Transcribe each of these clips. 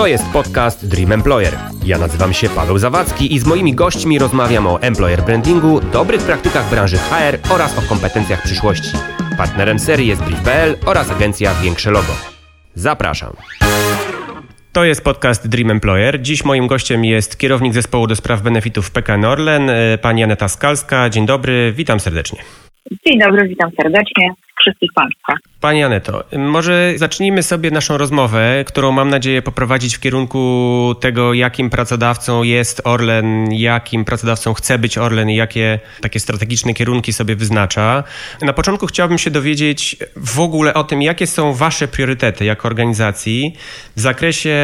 To jest podcast Dream Employer. Ja nazywam się Paweł Zawadzki i z moimi gośćmi rozmawiam o employer brandingu, dobrych praktykach branży HR oraz o kompetencjach przyszłości. Partnerem serii jest Brief.pl oraz agencja Większe Logo. Zapraszam. To jest podcast Dream Employer. Dziś moim gościem jest kierownik zespołu do spraw benefitów PKN Orlen, e, pani Aneta Skalska. Dzień dobry, witam serdecznie. Dzień dobry, witam serdecznie wszystkich Państwa. Pani Aneto, może zacznijmy sobie naszą rozmowę, którą mam nadzieję poprowadzić w kierunku tego, jakim pracodawcą jest Orlen, jakim pracodawcą chce być Orlen i jakie takie strategiczne kierunki sobie wyznacza. Na początku chciałbym się dowiedzieć w ogóle o tym, jakie są Wasze priorytety jako organizacji w zakresie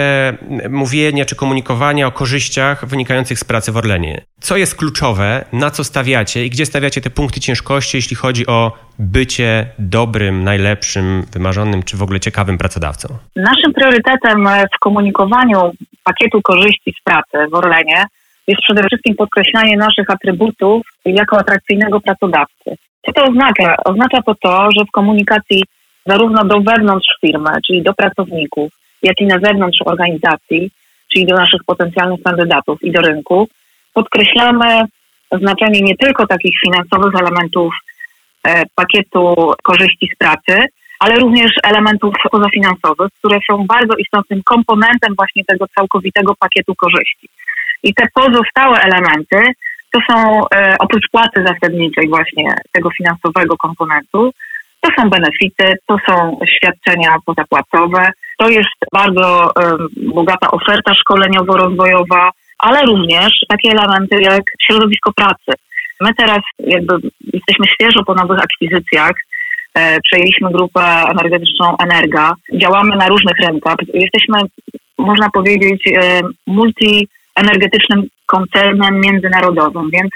mówienia czy komunikowania o korzyściach wynikających z pracy w Orlenie. Co jest kluczowe, na co stawiacie i gdzie stawiacie te punkty ciężkości, jeśli chodzi o bycie dobrym, najlepszym, wymarzonym czy w ogóle ciekawym pracodawcą? Naszym priorytetem w komunikowaniu pakietu korzyści z pracy w Orlenie jest przede wszystkim podkreślanie naszych atrybutów jako atrakcyjnego pracodawcy. Co to oznacza? Oznacza to to, że w komunikacji zarówno do wewnątrz firmy, czyli do pracowników, jak i na zewnątrz organizacji, czyli do naszych potencjalnych kandydatów i do rynku, podkreślamy znaczenie nie tylko takich finansowych elementów E, pakietu korzyści z pracy, ale również elementów pozafinansowych, które są bardzo istotnym komponentem właśnie tego całkowitego pakietu korzyści. I te pozostałe elementy to są e, oprócz płacy zasadniczej właśnie tego finansowego komponentu, to są benefity, to są świadczenia pozapłacowe, to jest bardzo bogata oferta szkoleniowo-rozwojowa, ale również takie elementy jak środowisko pracy, My teraz jakby jesteśmy świeżo po nowych akwizycjach. E, przejęliśmy grupę energetyczną Energa. Działamy na różnych rynkach. Jesteśmy, można powiedzieć, e, multienergetycznym koncernem międzynarodowym, więc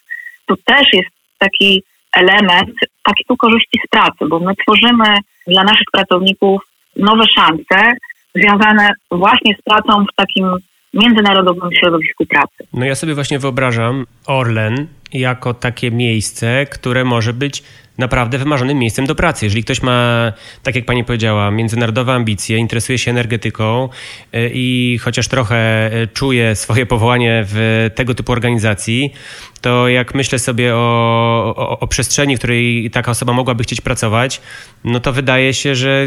to też jest taki element pakietu korzyści z pracy, bo my tworzymy dla naszych pracowników nowe szanse związane właśnie z pracą w takim międzynarodowym środowisku pracy. No ja sobie właśnie wyobrażam Orlen jako takie miejsce, które może być naprawdę wymarzonym miejscem do pracy. Jeżeli ktoś ma, tak jak pani powiedziała, międzynarodowe ambicje, interesuje się energetyką e, i chociaż trochę e, czuje swoje powołanie w tego typu organizacji, to jak myślę sobie o, o, o, przestrzeni, w której taka osoba mogłaby chcieć pracować, no to wydaje się, że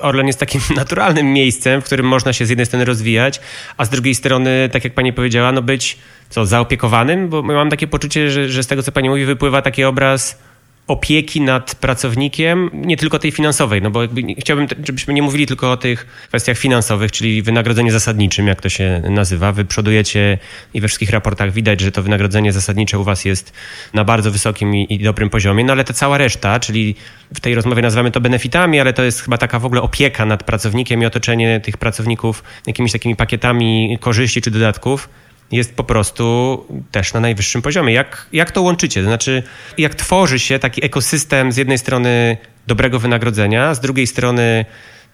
Orlen jest takim naturalnym miejscem, w którym można się z jednej strony rozwijać, a z drugiej strony, tak jak pani powiedziała, no być co, zaopiekowanym, bo mam takie poczucie, że, że z tego, co pani mówi, wypływa taki obraz opieki nad pracownikiem, nie tylko tej finansowej, no bo chciałbym, żebyśmy nie mówili tylko o tych kwestiach finansowych, czyli wynagrodzenie zasadniczym, jak to się nazywa. Wy przodujecie i we wszystkich raportach widać, że to wynagrodzenie zasadnicze u was jest na bardzo wysokim i, i dobrym poziomie, no ale ta cała reszta, czyli w tej rozmowie nazywamy to benefitami, ale to jest chyba taka w ogóle opieka nad pracownikiem i otoczenie tych pracowników jakimiś takimi pakietami korzyści czy dodatków, jest po prostu też na najwyższym poziomie. Jak, jak to łączycie? To znaczy, jak tworzy się taki ekosystem z jednej strony dobrego wynagrodzenia, z drugiej strony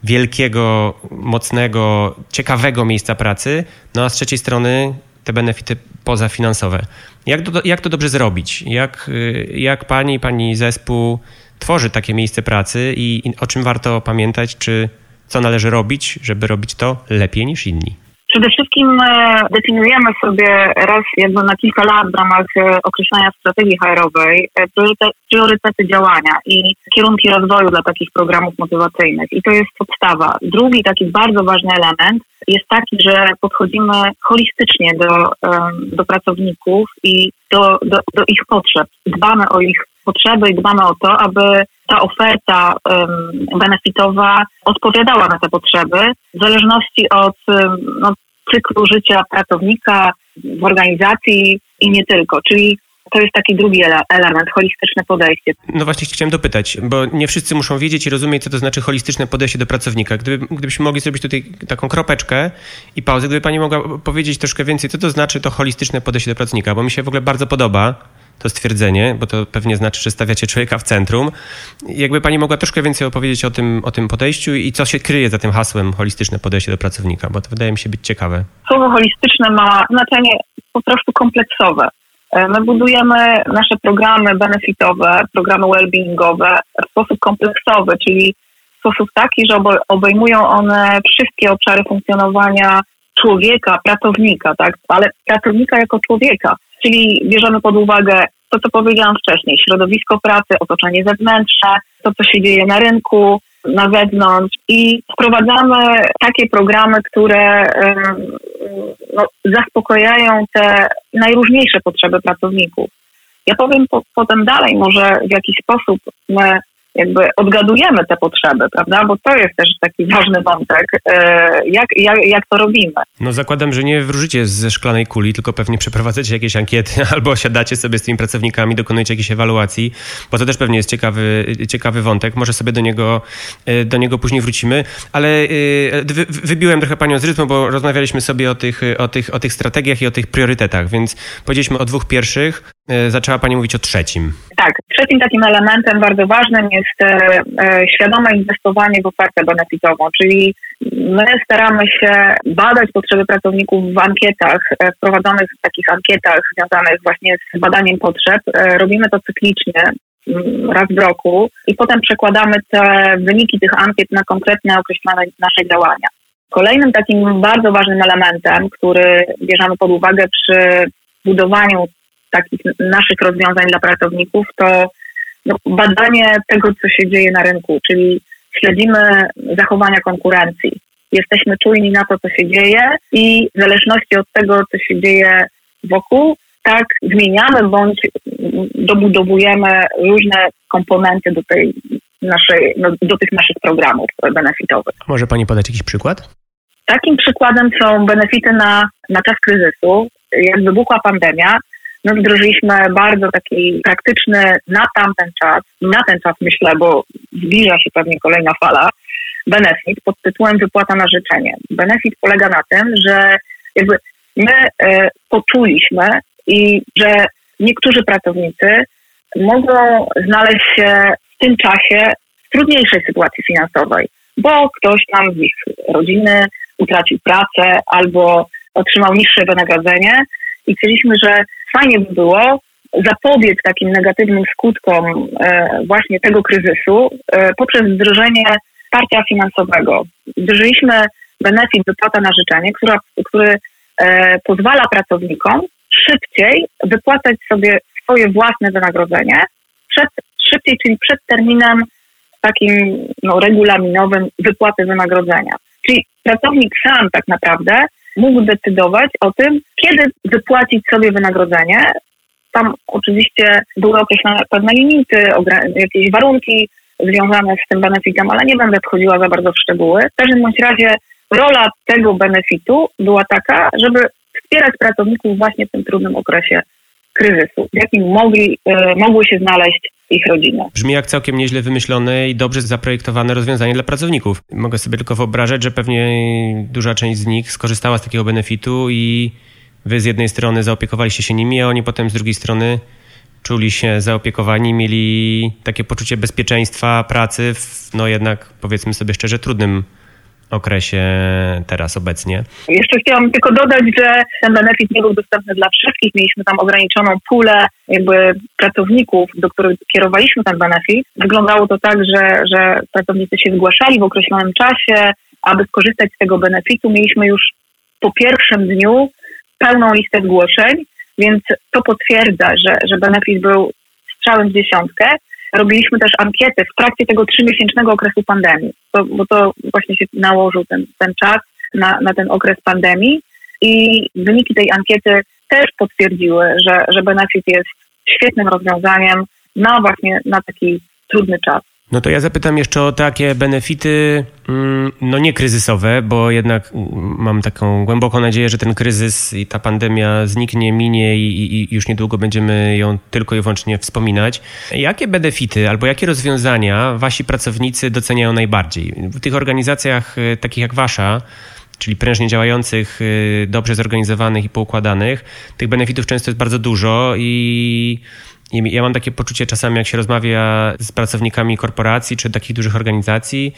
wielkiego, mocnego, ciekawego miejsca pracy, no a z trzeciej strony te benefity pozafinansowe. Jak to, jak to dobrze zrobić? Jak, jak pani, pani zespół tworzy takie miejsce pracy i, i o czym warto pamiętać, czy co należy robić, żeby robić to lepiej niż inni? Przede wszystkim e, definiujemy sobie raz jakby na kilka lat w ramach e, określania strategii HR-owej e, priorytety działania i kierunki rozwoju dla takich programów motywacyjnych. I to jest podstawa. Drugi taki bardzo ważny element jest taki, że podchodzimy holistycznie do, do pracowników i do, do, do ich potrzeb. Dbamy o ich potrzeby i dbamy o to, aby ta oferta benefitowa odpowiadała na te potrzeby w zależności od no, cyklu życia pracownika w organizacji i nie tylko. Czyli to jest taki drugi element, holistyczne podejście. No właśnie chciałem dopytać, bo nie wszyscy muszą wiedzieć i rozumieć, co to znaczy holistyczne podejście do pracownika. Gdyby, gdybyśmy mogli zrobić tutaj taką kropeczkę i pauzę, gdyby pani mogła powiedzieć troszkę więcej, co to znaczy to holistyczne podejście do pracownika, bo mi się w ogóle bardzo podoba to stwierdzenie, bo to pewnie znaczy, że stawiacie człowieka w centrum. Jakby pani mogła troszkę więcej opowiedzieć o tym, o tym podejściu i co się kryje za tym hasłem holistyczne podejście do pracownika, bo to wydaje mi się być ciekawe. Słowo holistyczne ma znaczenie po prostu kompleksowe. E, my budujemy nasze programy benefitowe, programy well-beingowe w sposób kompleksowy, czyli w sposób taki, że obejmują one wszystkie obszary funkcjonowania człowieka, pracownika, tak? Ale pracownika jako człowieka. Czyli bierzemy pod uwagę to, co powiedziałam wcześniej, środowisko pracy, otoczenie zewnętrzne, to, co się dzieje na rynku, na zewnątrz i wprowadzamy takie programy, które no, zaspokajają te najróżniejsze potrzeby pracowników. Ja powiem po, potem dalej, może w jaki sposób my jakby odgadujemy te potrzeby, prawda? Bo to jest też taki ważny wątek, e, jak, jak, jak to robimy. No zakładam, że nie wróżycie ze szklanej kuli, tylko pewnie przeprowadzacie jakieś ankiety albo siadacie sobie z tymi pracownikami, dokonujecie jakiejś ewaluacji, bo to też pewnie jest ciekawy, ciekawy wątek. Może sobie do niego, e, do niego później wrócimy, ale e, wybiłem trochę panią z rytmu, bo rozmawialiśmy sobie o tych, o, tych, o tych strategiach i o tych priorytetach, więc powiedzieliśmy o dwóch pierwszych, zaczęła pani mówić o trzecim. Tak, trzecim takim elementem bardzo ważnym jest jest e, e, świadome inwestowanie w ofertę benefitową, czyli my staramy się badać potrzeby pracowników w ankietach, e, wprowadzonych w takich ankietach związanych właśnie z badaniem potrzeb. Robimy to cyklicznie, mm, raz w roku i potem przekładamy te wyniki tych ankiet na konkretne określone nasze działania. Kolejnym takim bardzo ważnym elementem, który bierzemy pod uwagę przy budowaniu takich naszych rozwiązań dla pracowników, to badanie tego, co się dzieje na rynku, czyli śledzimy zachowania konkurencji. Jesteśmy czujni na to, co się dzieje i w zależności od tego, co się dzieje wokół, tak zmieniamy bądź dobudowujemy różne komponenty do, tej naszej, no, do tych naszych programów benefitowych. Może Pani podać jakiś przykład? Takim przykładem są benefity na, na czas kryzysu. Jak wybuchła pandemia, My wdrożyliśmy bardzo taki praktyczny na tamten czas, na ten czas myślę, bo zbliża się pewnie kolejna fala, benefit pod tytułem wypłata na życzenie. Benefit polega na tym, że jakby my e, poczuliśmy i że niektórzy pracownicy mogą znaleźć się w tym czasie w trudniejszej sytuacji finansowej, bo ktoś tam z ich rodziny utracił pracę albo otrzymał niższe wynagrodzenie i chcieliśmy, że fajnie by było zapobiec takim negatywnym skutkom e, właśnie tego kryzysu e, poprzez wdrożenie wsparcia finansowego. Wdrożyliśmy benefit wypłata na życzenie, która, który e, pozwala pracownikom szybciej wypłacać sobie swoje własne wynagrodzenie przed, szybciej, czyli przed terminem takim no, regulaminowym wypłaty wynagrodzenia. Czyli pracownik sam tak naprawdę mógł decydować o tym, kiedy wypłacić sobie wynagrodzenie. Tam oczywiście były określone pewne limity, jakieś warunki związane z tym benefitem, ale nie będę wchodziła za bardzo w szczegóły. W każdym bądź razie rola tego benefitu była taka, żeby wspierać pracowników właśnie w tym trudnym okresie kryzysu, w jakim mogli, e, mogły się znaleźć ich rodziny. Brzmi jak całkiem nieźle wymyślone i dobrze zaprojektowane rozwiązanie dla pracowników. Mogę sobie tylko wyobrażać, że pewnie duża część z nich skorzystała z takiego benefitu i wy z jednej strony zaopiekowaliście się nimi, a oni potem z drugiej strony czuli się zaopiekowani, mieli takie poczucie bezpieczeństwa pracy w, no jednak powiedzmy sobie szczerze, trudnym okresie teraz obecnie. Jeszcze chciałam tylko dodać, że ten benefit nie był dostępny dla wszystkich. Mieliśmy tam ograniczoną pulę jakby pracowników, do których kierowaliśmy ten benefit. Wyglądało to tak, że, że pracownicy się zgłaszali w określonym czasie, aby skorzystać z tego benefitu. Mieliśmy już po pierwszym dniu pełną listę zgłoszeń, więc to potwierdza, że, że benefit był strzałem w dziesiątkę robiliśmy też ankiety w trakcie tego trzymiesięcznego okresu pandemii, to, bo to właśnie się nałożył ten, ten czas na, na ten okres pandemii i wyniki tej ankiety też potwierdziły, że, że benefit jest świetnym rozwiązaniem na właśnie na taki trudny czas. No to ja zapytam jeszcze o takie benefity, mm, no nie kryzysowe, bo jednak mam taką głęboką nadzieję, że ten kryzys i ta pandemia zniknie, minie i, i już niedługo będziemy ją tylko i wyłącznie wspominać. Jakie benefity albo jakie rozwiązania wasi pracownicy doceniają najbardziej? W tych organizacjach y, takich jak wasza, czyli prężnie działających, y, dobrze zorganizowanych i poukładanych, tych benefitów często jest bardzo dużo i ja mam takie poczucie czasami, jak się rozmawia z pracownikami korporacji czy takich dużych organizacji,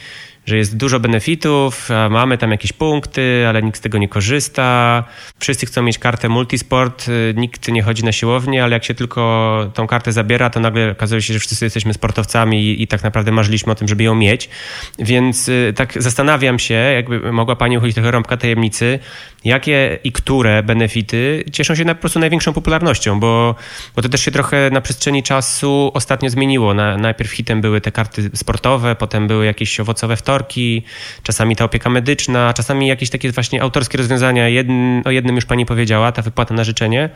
że jest dużo benefitów, mamy tam jakieś punkty, ale nikt z tego nie korzysta. Wszyscy chcą mieć kartę multisport, y, nikt nie chodzi na siłownię, ale jak się tylko tą kartę zabiera, to nagle okazuje się, że wszyscy jesteśmy sportowcami i, i tak naprawdę marzyliśmy o tym, żeby ją mieć. Więc y, tak zastanawiam się, jakby mogła Pani uchylić trochę rąbka tajemnicy, jakie i które benefity cieszą się na, po prostu największą popularnością, bo, bo to też się trochę na przestrzeni czasu ostatnio zmieniło. Na, najpierw hitem były te karty sportowe, potem były jakieś owocowe wtorki, czasami ta opieka medyczna, czasami jakieś takie właśnie autorskie rozwiązania. Jedn, o jednym już Pani powiedziała, ta wypłata na życzenie,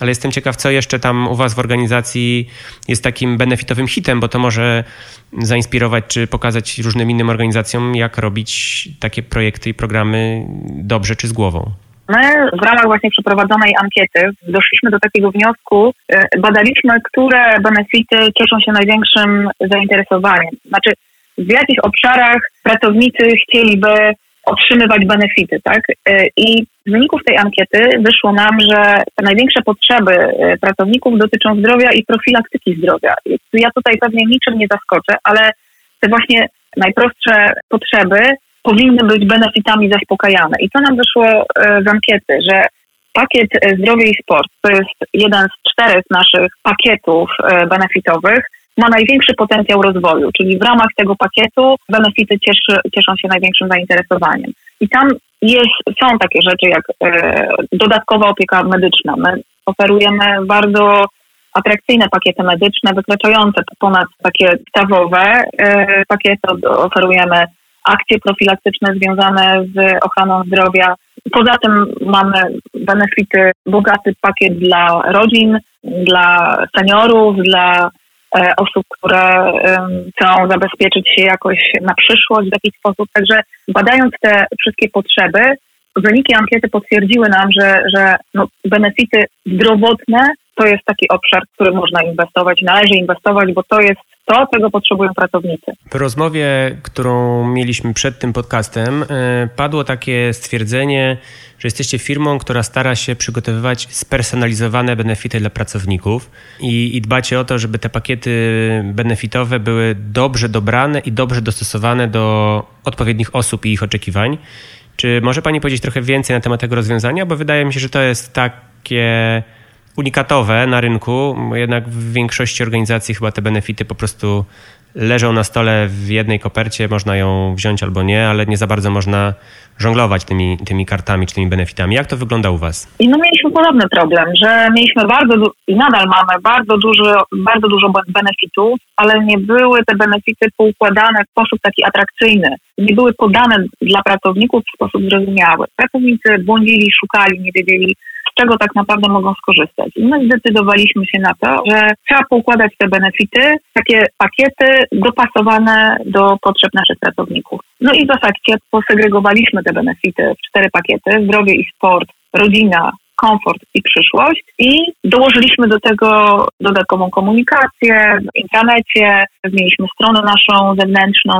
ale jestem ciekaw, co jeszcze tam u Was w organizacji jest takim benefitowym hitem, bo to może zainspirować czy pokazać różnym innym organizacjom, jak robić takie projekty i programy dobrze czy z głową. My w ramach właśnie przeprowadzonej ankiety doszliśmy do takiego wniosku, e, badaliśmy, które benefity cieszą się największym zainteresowaniem. Znaczy, w jakich obszarach pracownicy chcieliby otrzymywać benefity, tak? E, I z wyników tej ankiety wyszło nam, że te największe potrzeby e, pracowników dotyczą zdrowia i profilaktyki zdrowia. Ja tutaj pewnie niczym nie zaskoczę, ale te właśnie najprostsze potrzeby powinny być benefitami zaspokajane. I co nam wyszło e, z ankiety, że pakiet zdrowie i sport to jest jeden z czterech naszych pakietów benefitowych, ma największy potencjał rozwoju, czyli w ramach tego pakietu benefity cieszy, cieszą się największym zainteresowaniem. I tam jest, są takie rzeczy jak e, dodatkowa opieka medyczna. My oferujemy bardzo atrakcyjne pakiety medyczne, wykraczające ponad takie podstawowe e, pakiety. Oferujemy akcje profilaktyczne związane z ochroną zdrowia. Poza tym mamy benefity, bogaty pakiet dla rodzin, dla seniorów, dla E, osób, które chcą zabezpieczyć się jakoś na przyszłość w jakiś sposób. Także badając te wszystkie potrzeby, wyniki ankiety potwierdziły nam, że, że no, benefity zdrowotne to jest taki obszar, w który można inwestować, należy inwestować, bo to jest to, czego potrzebują pracownicy. W rozmowie, którą mieliśmy przed tym podcastem, e, padło takie stwierdzenie, że jesteście firmą, która stara się przygotowywać spersonalizowane benefity dla pracowników i, i dbacie o to, żeby te pakiety benefitowe były dobrze dobrane i dobrze dostosowane do odpowiednich osób i ich oczekiwań. Czy może Pani powiedzieć trochę więcej na temat tego rozwiązania? Bo wydaje mi się, że to jest takie unikatowe na rynku. Jednak w większości organizacji chyba te benefity po prostu leżą na stole w jednej kopercie, można ją wziąć albo nie, ale nie za bardzo można żonglować tymi, tymi kartami czy tymi benefitami. Jak to wygląda u Was? I no mieliśmy podobny problem, że mieliśmy bardzo i nadal mamy bardzo dużo, bardzo dużo benefitów, ale nie były te benefity poukładane w sposób taki atrakcyjny. Nie były podane dla pracowników w sposób zrozumiały. Pracownicy błądzili, szukali, nie wiedzieli, z czego tak naprawdę mogą skorzystać. I my zdecydowaliśmy się na to, że trzeba poukładać te benefity, takie pakiety dopasowane do potrzeb naszych pracowników. No i w efekcie posegregowaliśmy te benefity w cztery pakiety: zdrowie i sport, rodzina, komfort i przyszłość. I dołożyliśmy do tego dodatkową komunikację w intranecie, zmieniliśmy stronę naszą zewnętrzną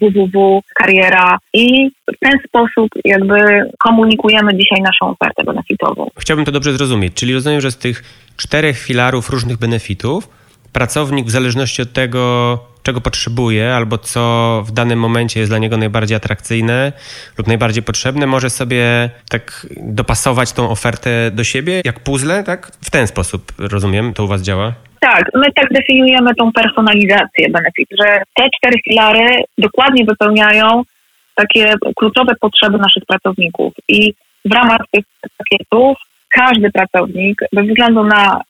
www, kariera i w ten sposób jakby komunikujemy dzisiaj naszą ofertę benefitową. Chciałbym to dobrze zrozumieć, czyli rozumiem, że z tych czterech filarów różnych benefitów pracownik w zależności od tego, czego potrzebuje, albo co w danym momencie jest dla niego najbardziej atrakcyjne lub najbardziej potrzebne, może sobie tak dopasować tą ofertę do siebie, jak puzzle, tak? W ten sposób, rozumiem, to u Was działa? Tak, my tak definiujemy tą personalizację benefit, że te cztery filary dokładnie wypełniają takie kluczowe potrzeby naszych pracowników i w ramach tych pakietów każdy pracownik, bez względu na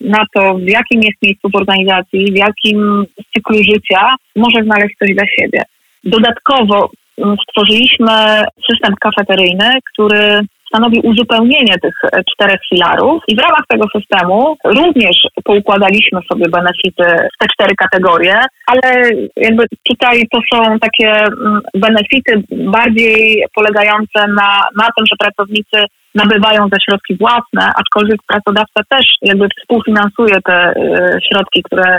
na to, w jakim jest miejscu w organizacji, w jakim cyklu życia może znaleźć coś dla siebie. Dodatkowo mm, stworzyliśmy system kafeteryjny, który stanowi uzupełnienie tych e, czterech filarów i w ramach tego systemu również poukładaliśmy sobie benefity w te cztery kategorie, ale jakby tutaj to są takie mm, benefity bardziej polegające na, na tym, że pracownicy nabywają te środki własne, aczkolwiek pracodawca też jakby współfinansuje te e, środki, które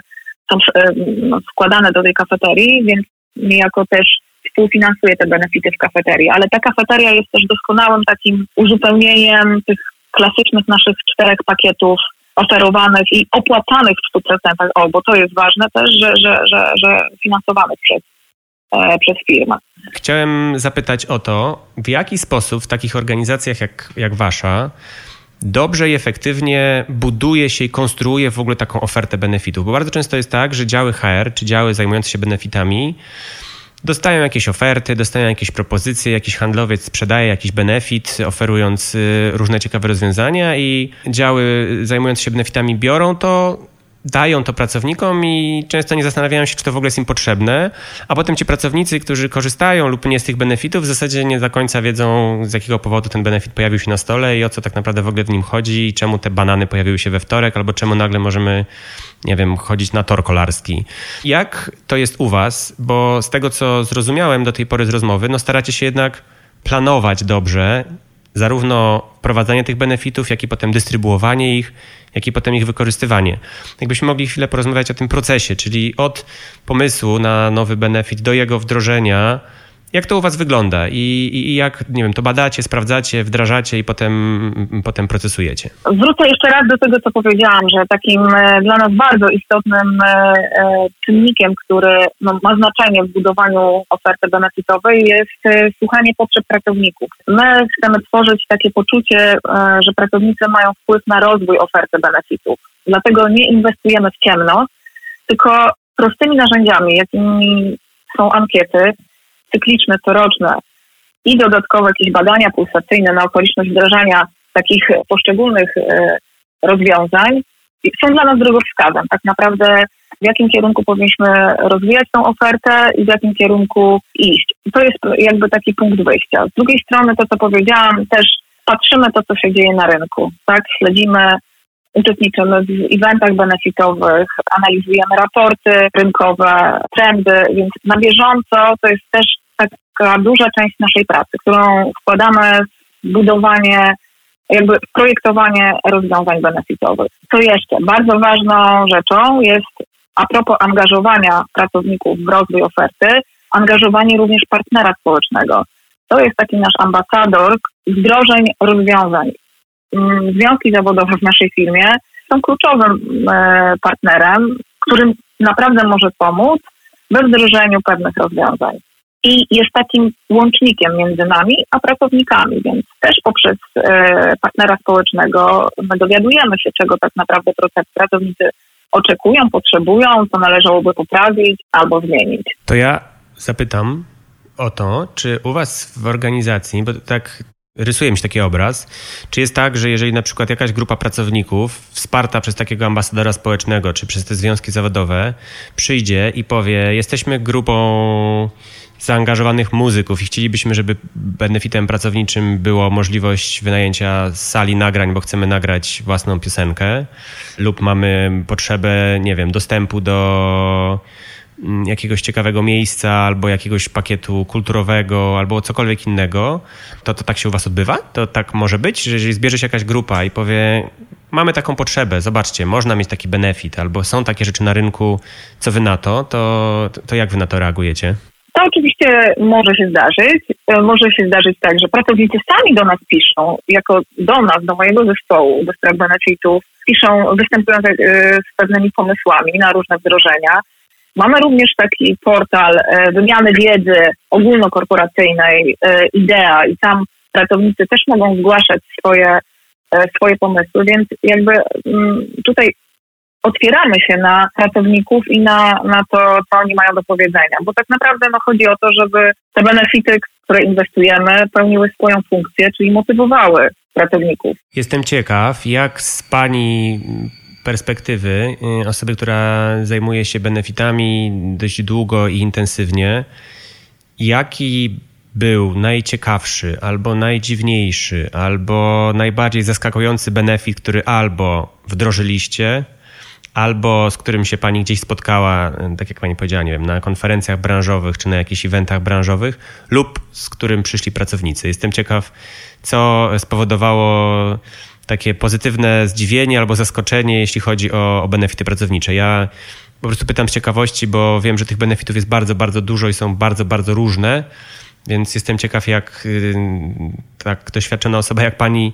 są e, no, wkładane do tej kafeterii, więc niejako też współfinansuje te benefity w kafeterii. Ale ta kafeteria jest też doskonałym takim uzupełnieniem tych klasycznych naszych czterech pakietów oferowanych i opłacanych w 100%. O, bo to jest ważne też, że, że, że, że finansowanych przez przez firmę. Chciałem zapytać o to, w jaki sposób w takich organizacjach jak, jak wasza dobrze i efektywnie buduje się i konstruuje w ogóle taką ofertę benefitów. Bo bardzo często jest tak, że działy HR czy działy zajmujące się benefitami dostają jakieś oferty, dostają jakieś propozycje, jakiś handlowiec sprzedaje jakiś benefit, oferując y, różne ciekawe rozwiązania i działy zajmujące się benefitami biorą to, dają to pracownikom i często nie zastanawiają się, czy to w ogóle jest im potrzebne, a potem ci pracownicy, którzy korzystają lub nie z tych benefitów, w zasadzie nie do końca wiedzą, z jakiego powodu ten benefit pojawił się na stole i o co tak naprawdę w ogóle w nim chodzi i czemu te banany pojawiły się we wtorek, albo czemu nagle możemy, nie wiem, chodzić na tor kolarski. Jak to jest u was? Bo z tego, co zrozumiałem do tej pory z rozmowy, no staracie się jednak planować dobrze zarówno wprowadzanie tych benefitów, jak i potem dystrybuowanie ich, jak i potem ich wykorzystywanie. Jakbyśmy mogli chwilę porozmawiać o tym procesie, czyli od pomysłu na nowy benefit do jego wdrożenia, jak to u Was wygląda i, i, jak, nie wiem, to badacie, sprawdzacie, wdrażacie i potem, potem procesujecie? Wrócę jeszcze raz do tego, co powiedziałam, że takim e, dla nas bardzo istotnym e, e, czynnikiem, który no, ma znaczenie w budowaniu oferty benefitowej jest słuchanie potrzeb pracowników. My chcemy tworzyć takie poczucie, że pracownicy mają wpływ na rozwój oferty benefitów. Dlatego nie inwestujemy w ciemno, tylko prostymi narzędziami, jakimi są ankiety, cykliczne, coroczne i dodatkowe jakieś badania pulsacyjne na okoliczność wdrażania takich poszczególnych e, rozwiązań są dla nas drogowskazem. Tak naprawdę w jakim kierunku powinniśmy rozwijać tą ofertę i w jakim kierunku iść. To jest jakby taki punkt wyjścia. Z drugiej strony to, co powiedziałam, też patrzymy to, co się dzieje na rynku. Tak, śledzimy, uczestniczymy w eventach benefitowych, analizujemy raporty rynkowe, trendy, więc na bieżąco to jest też taka duża część naszej pracy, którą wkładamy w budowanie, jakby projektowanie rozwiązań benefitowych. Co jeszcze? Bardzo ważną rzeczą jest, a propos angażowania pracowników w rozwój oferty, angażowanie również partnera społecznego. To jest taki nasz ambasador wdrożeń rozwiązań. Mm, związki zawodowe w naszej firmie są kluczowym e, partnerem, którym naprawdę może pomóc we wdrożeniu pewnych rozwiązań i jest takim łącznikiem między nami a pracownikami, więc też poprzez e, partnera społecznego my dowiadujemy się, czego tak naprawdę pracownicy oczekują, potrzebują, co należałoby poprawić albo zmienić. To ja zapytam o to, czy u Was w organizacji, bo tak rysuje mi się taki obraz, czy jest tak, że jeżeli na przykład jakaś grupa pracowników wsparta przez takiego ambasadora społecznego, czy przez te związki zawodowe przyjdzie i powie, jesteśmy grupą zaangażowanych muzyków i chcielibyśmy, żeby benefitem pracowniczym było możliwość wynajęcia sali nagrań, bo chcemy nagrać własną piosenkę lub mamy potrzebę, nie wiem, dostępu do jakiegoś ciekawego miejsca albo jakiegoś pakietu kulturowego albo cokolwiek innego, to to tak się u was odbywa? To tak może być, że jeżeli zbierze się jakaś grupa i powie mamy taką potrzebę, zobaczcie, można mieć taki benefit albo są takie rzeczy na rynku, co wy na to, to, to jak wy na to reagujecie? To oczywiście może się zdarzyć. E, może się zdarzyć tak, że pracownicy sami do nas piszą, jako do nas, do mojego zespołu, do spraw benefitów, piszą, występują e, z pewnymi pomysłami na różne wdrożenia. Mamy również taki portal e, wymiany wiedzy ogólnokorporacyjnej IDEA i tam pracownicy też mogą zgłaszać swoje, swoje pomysły, więc jakby mm, tutaj otwieramy się na pracowników i na, na to, co oni mają do powiedzenia. Bo tak naprawdę no, chodzi o to, żeby te benefity, które inwestujemy, pełniły swoją funkcję, czyli motywowały pracowników. Jestem ciekaw, jak z Pani perspektywy y, osoby, która zajmuje się benefitami dość długo i intensywnie, jaki był najciekawszy, albo najdziwniejszy, albo najbardziej zaskakujący benefit, który albo wdrożyliście, albo z którym się pani gdzieś spotkała, tak jak pani powiedziała, nie wiem, na konferencjach branżowych czy na jakichś eventach branżowych, lub z którym przyszli pracownicy. Jestem ciekaw, co spowodowało takie pozytywne zdziwienie albo zaskoczenie, jeśli chodzi o, o benefity pracownicze. Ja po prostu pytam z ciekawości, bo wiem, że tych benefitów jest bardzo, bardzo dużo i są bardzo, bardzo różne, więc jestem ciekaw, jak y, tak doświadczona osoba jak pani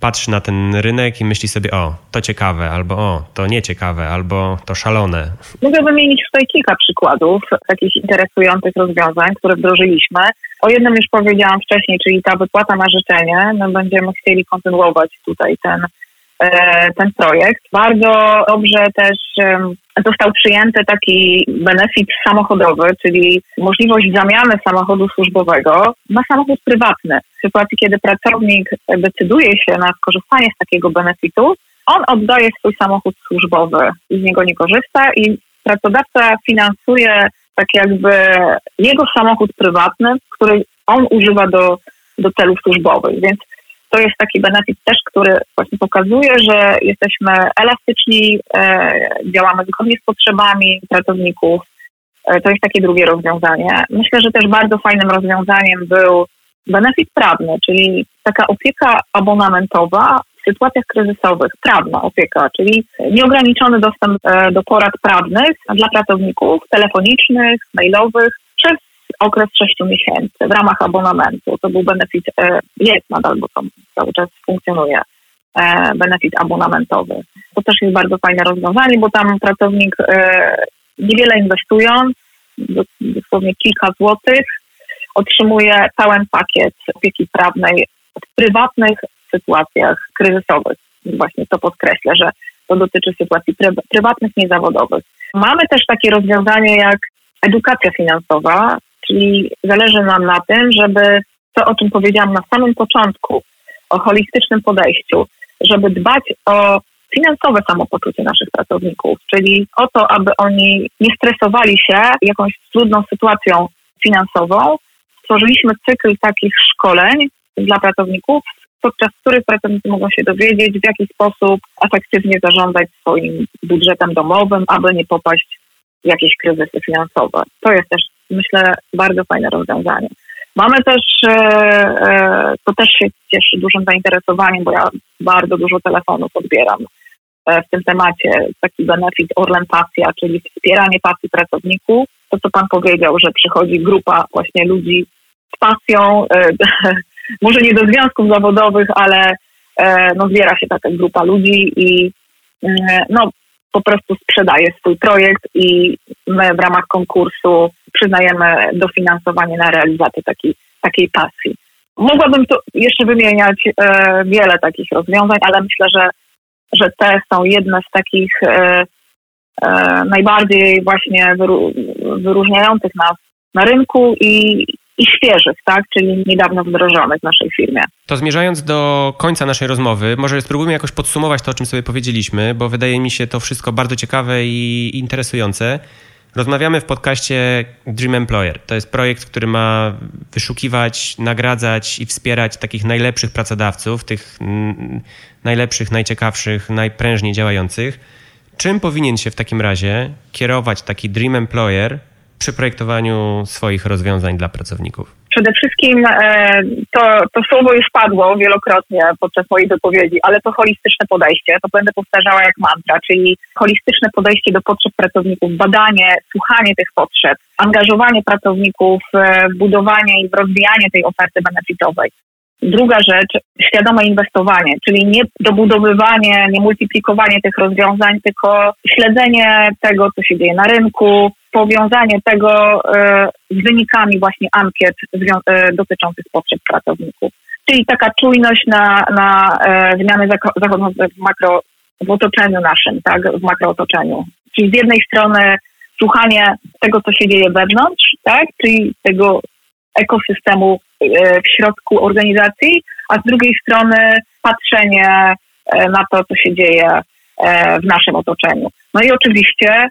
patrzy na ten rynek i myśli sobie, o, to ciekawe, albo o, to nieciekawe, albo to szalone. Mogę wymienić tutaj kilka przykładów takich interesujących rozwiązań, które wdrożyliśmy. O jednym już powiedziałam wcześniej, czyli ta wypłata na życzenie. My będziemy chcieli kontynuować tutaj ten E, ten projekt. Bardzo dobrze też został przyjęty taki benefit samochodowy, czyli możliwość zamiany samochodu służbowego na samochód prywatny. W sytuacji, kiedy pracownik decyduje się na skorzystanie z takiego benefitu, on oddaje swój samochód służbowy i z niego nie korzysta i pracodawca finansuje tak jakby jego samochód prywatny, który on używa do, do celów służbowych. Więc to jest taki benefit też, który właśnie pokazuje, że jesteśmy elastyczni, e, działamy zgodnie z potrzebami pracowników. E, to jest takie drugie rozwiązanie. Myślę, że też bardzo fajnym rozwiązaniem był benefit prawny, czyli taka opieka abonamentowa w sytuacjach kryzysowych, prawna opieka, czyli nieograniczony dostęp e, do porad prawnych dla pracowników telefonicznych, mailowych przez okres 6 miesięcy w ramach abonamentu. To był benefit, e, jest nadal, bo to cały czas funkcjonuje, e, benefit abonamentowy. To też jest bardzo fajne rozwiązanie, bo tam pracownik niewiele inwestując, dosłownie kilka złotych, otrzymuje pełen pakiet opieki prawnej w prywatnych sytuacjach kryzysowych. Właśnie to podkreślę, że to dotyczy sytuacji prywatnych, niezawodowych. Mamy też takie rozwiązanie jak edukacja finansowa, Czyli zależy nam na tym, żeby to, o czym powiedziałam na samym początku, o holistycznym podejściu, żeby dbać o finansowe samopoczucie naszych pracowników, czyli o to, aby oni nie stresowali się jakąś trudną sytuacją finansową. Stworzyliśmy cykl takich szkoleń dla pracowników, podczas których pracownicy mogą się dowiedzieć, w jaki sposób efektywnie zarządzać swoim budżetem domowym, aby nie popaść w jakieś kryzysy finansowe. To jest też myślę, bardzo fajne rozwiązanie. Mamy też, e, e, to też się cieszy dużym zainteresowaniem, bo ja bardzo dużo telefonów odbieram e, w tym temacie. Taki benefit Orlen Pasja, czyli wspieranie pasji pracowników. To, co Pan powiedział, że przychodzi grupa właśnie ludzi z pasją, może nie do związków zawodowych, ale no, zbiera się taka grupa ludzi i no, po prostu sprzedaje swój projekt i my w ramach konkursu przyznajemy dofinansowanie na realizację takiej, takiej pasji. Mogłabym tu jeszcze wymieniać e, wiele takich rozwiązań, ale myślę, że, że te są jedne z takich e, e, najbardziej właśnie wyru, wyróżniających nas na rynku i, i świeżych, tak, czyli niedawno wdrożonych w naszej firmie. To zmierzając do końca naszej rozmowy, może spróbujmy jakoś podsumować to, o czym sobie powiedzieliśmy, bo wydaje mi się to wszystko bardzo ciekawe i interesujące. Rozmawiamy w podcaście Dream Employer. To jest projekt, który ma wyszukiwać, nagradzać i wspierać takich najlepszych pracodawców, tych najlepszych, najciekawszych, najprężniej działających. Czym powinien się w takim razie kierować taki Dream Employer przy projektowaniu swoich rozwiązań dla pracowników? Przede wszystkim e, to, to słowo już padło wielokrotnie podczas mojej wypowiedzi, ale to holistyczne podejście, to będę powtarzała jak mantra, czyli holistyczne podejście do potrzeb pracowników, badanie, słuchanie tych potrzeb, angażowanie pracowników, budowanie i rozwijanie tej oferty benefitowej. Druga rzecz, świadome inwestowanie, czyli nie dobudowywanie, nie multiplikowanie tych rozwiązań, tylko śledzenie tego, co się dzieje na rynku, powiązanie tego e, z wynikami właśnie ankiet e, dotyczących potrzeb pracowników. Czyli taka czujność na, na e, zmiany zachodzące w makro, w otoczeniu naszym, tak, w makrootoczeniu. Czyli z jednej strony słuchanie tego, co się dzieje wewnątrz, tak, czyli tego ekosystemu w środku organizacji, a z drugiej strony patrzenie na to, co się dzieje w naszym otoczeniu. No i oczywiście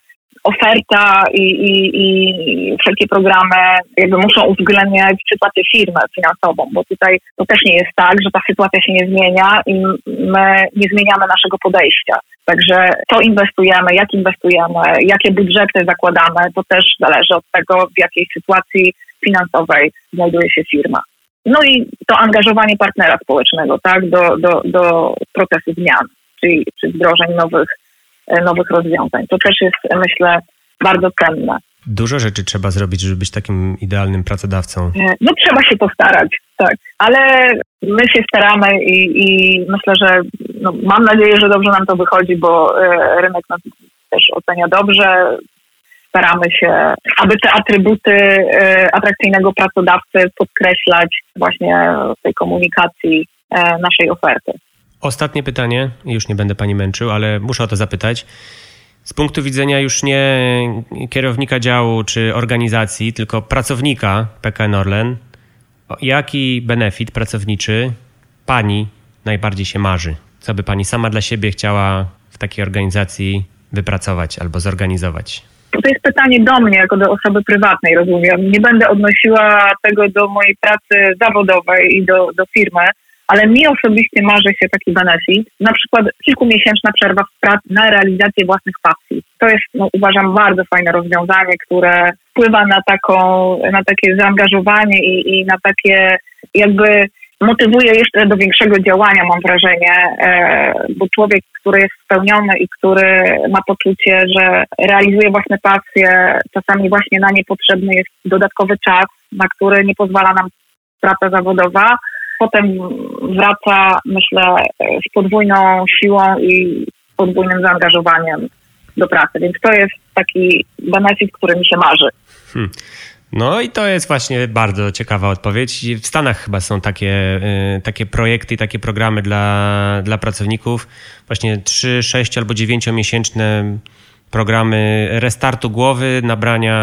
oferta i, i, i wszelkie programy jakby muszą uwzględniać sytuację firmy finansową, bo tutaj to też nie jest tak, że ta sytuacja się nie zmienia i my nie zmieniamy naszego podejścia. Także co inwestujemy, jak inwestujemy, jakie budżety zakładamy, to też zależy od tego, w jakiej sytuacji finansowej znajduje się firma. No i to angażowanie partnera społecznego, tak, do, do, do procesu zmian, czyli czy wdrożeń nowych nowych rozwiązań. To też jest, myślę, bardzo cenne. Dużo rzeczy trzeba zrobić, żeby być takim idealnym pracodawcą. E, no trzeba się postarać, tak. Ale my się staramy i, i myślę, że no, mam nadzieję, że dobrze nam to wychodzi, bo e, rynek nas też ocenia dobrze. Staramy się, aby te atrybuty e, atrakcyjnego pracodawcy podkreślać właśnie w tej komunikacji naszej oferty. Ostatnie pytanie, już nie będę pani męczył, ale muszę o to zapytać. Z punktu widzenia już nie kierownika działu czy organizacji, tylko pracownika PKN Orlen, jaki benefit pracowniczy pani najbardziej się marzy? Co by pani sama dla siebie chciała w takiej organizacji wypracować albo zorganizować? To jest pytanie do mnie, jako do osoby prywatnej, rozumiem. Nie będę odnosiła tego do mojej pracy zawodowej i do, do firmy ale mi osobiście marzy się taki benefit, na przykład kilkumiesięczna przerwa w pracy na realizację własnych pasji. To jest, no, uważam, bardzo fajne rozwiązanie, które wpływa na taką, na takie zaangażowanie i, i na takie jakby motywuje jeszcze do większego działania, mam wrażenie, e, bo człowiek, który jest spełniony i który ma poczucie, że realizuje własne pasje, czasami właśnie na niepotrzebny jest dodatkowy czas, na który nie pozwala nam praca zawodowa, potem wraca, myślę, z podwójną siłą i podwójnym zaangażowaniem do pracy. Więc to jest taki benefit, który mi się marzy. Hmm. No i to jest właśnie bardzo ciekawa odpowiedź. W Stanach chyba są takie, y, takie projekty i takie programy dla, dla pracowników. Właśnie 3, 6 albo 9 miesięczne programy restartu głowy, nabrania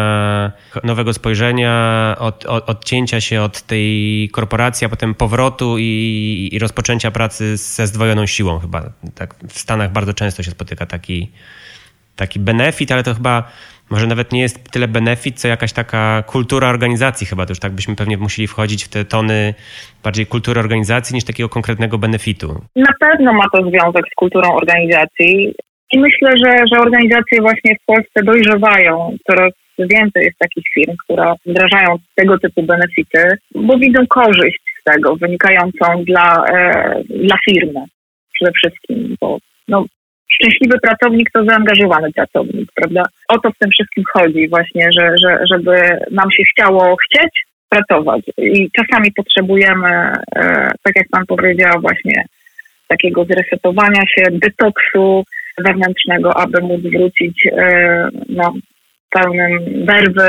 nowego spojrzenia, od, od, odcięcia się od tej korporacji, a potem powrotu i, i rozpoczęcia pracy ze zdwojoną siłą chyba. Tak w Stanach bardzo często się spotyka taki, taki benefit, ale to chyba może nawet nie jest tyle benefit, co jakaś taka kultura organizacji chyba. To już tak byśmy pewnie musieli wchodzić w te tony bardziej kultury organizacji niż takiego konkretnego benefitu. Na pewno ma to związek z kulturą organizacji. I myślę, że, że organizacje właśnie w Polsce dojrzewają. Coraz więcej jest takich firm, które wdrażają tego typu benefity, bo widzą korzyść z tego wynikającą dla, e, dla firmy przede wszystkim, bo no, szczęśliwy pracownik to zaangażowany pracownik, prawda? O to w tym wszystkim chodzi właśnie, że, że, żeby nam się chciało chcieć pracować i czasami potrzebujemy, e, tak jak Pan powiedział, właśnie takiego zresetowania się, detoksu, wewnętrznego, aby móc wrócić e, no, pełnym werwy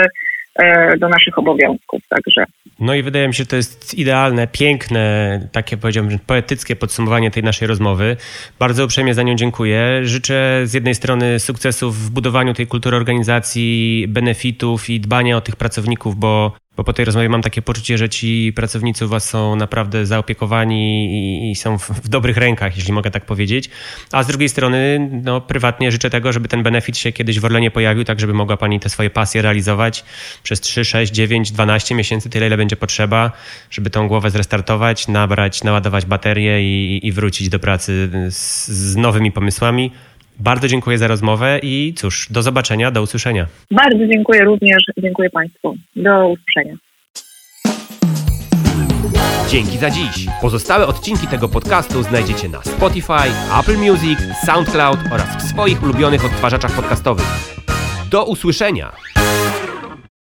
e, do naszych obowiązków. Także. No i wydaje mi się, że to jest idealne, piękne, takie powiedziałbym, poetyckie podsumowanie tej naszej rozmowy. Bardzo uprzejmie za nią dziękuję. Życzę z jednej strony sukcesów w budowaniu tej kultury organizacji, benefitów i dbania o tych pracowników, bo bo po tej rozmowie mam takie poczucie, że ci pracownicy u was są naprawdę zaopiekowani i, i są w, w, dobrych rękach, jeśli mogę tak powiedzieć. A z drugiej strony, no, prywatnie życzę tego, żeby ten benefit się kiedyś w Orlenie pojawił, tak żeby mogła pani te swoje pasje realizować przez 3, 6, 9, 12 miesięcy, tyle ile będzie potrzeba, żeby tą głowę zrestartować, nabrać, naładować baterię i, i wrócić do pracy z, z nowymi pomysłami. Bardzo dziękuję za rozmowę i cóż, do zobaczenia, do usłyszenia. Bardzo dziękuję również, dziękuję Państwu. Do usłyszenia. Dzięki za dziś. Pozostałe odcinki tego podcastu znajdziecie na Spotify, Apple Music, SoundCloud oraz w swoich ulubionych odtwarzaczach podcastowych. Do usłyszenia!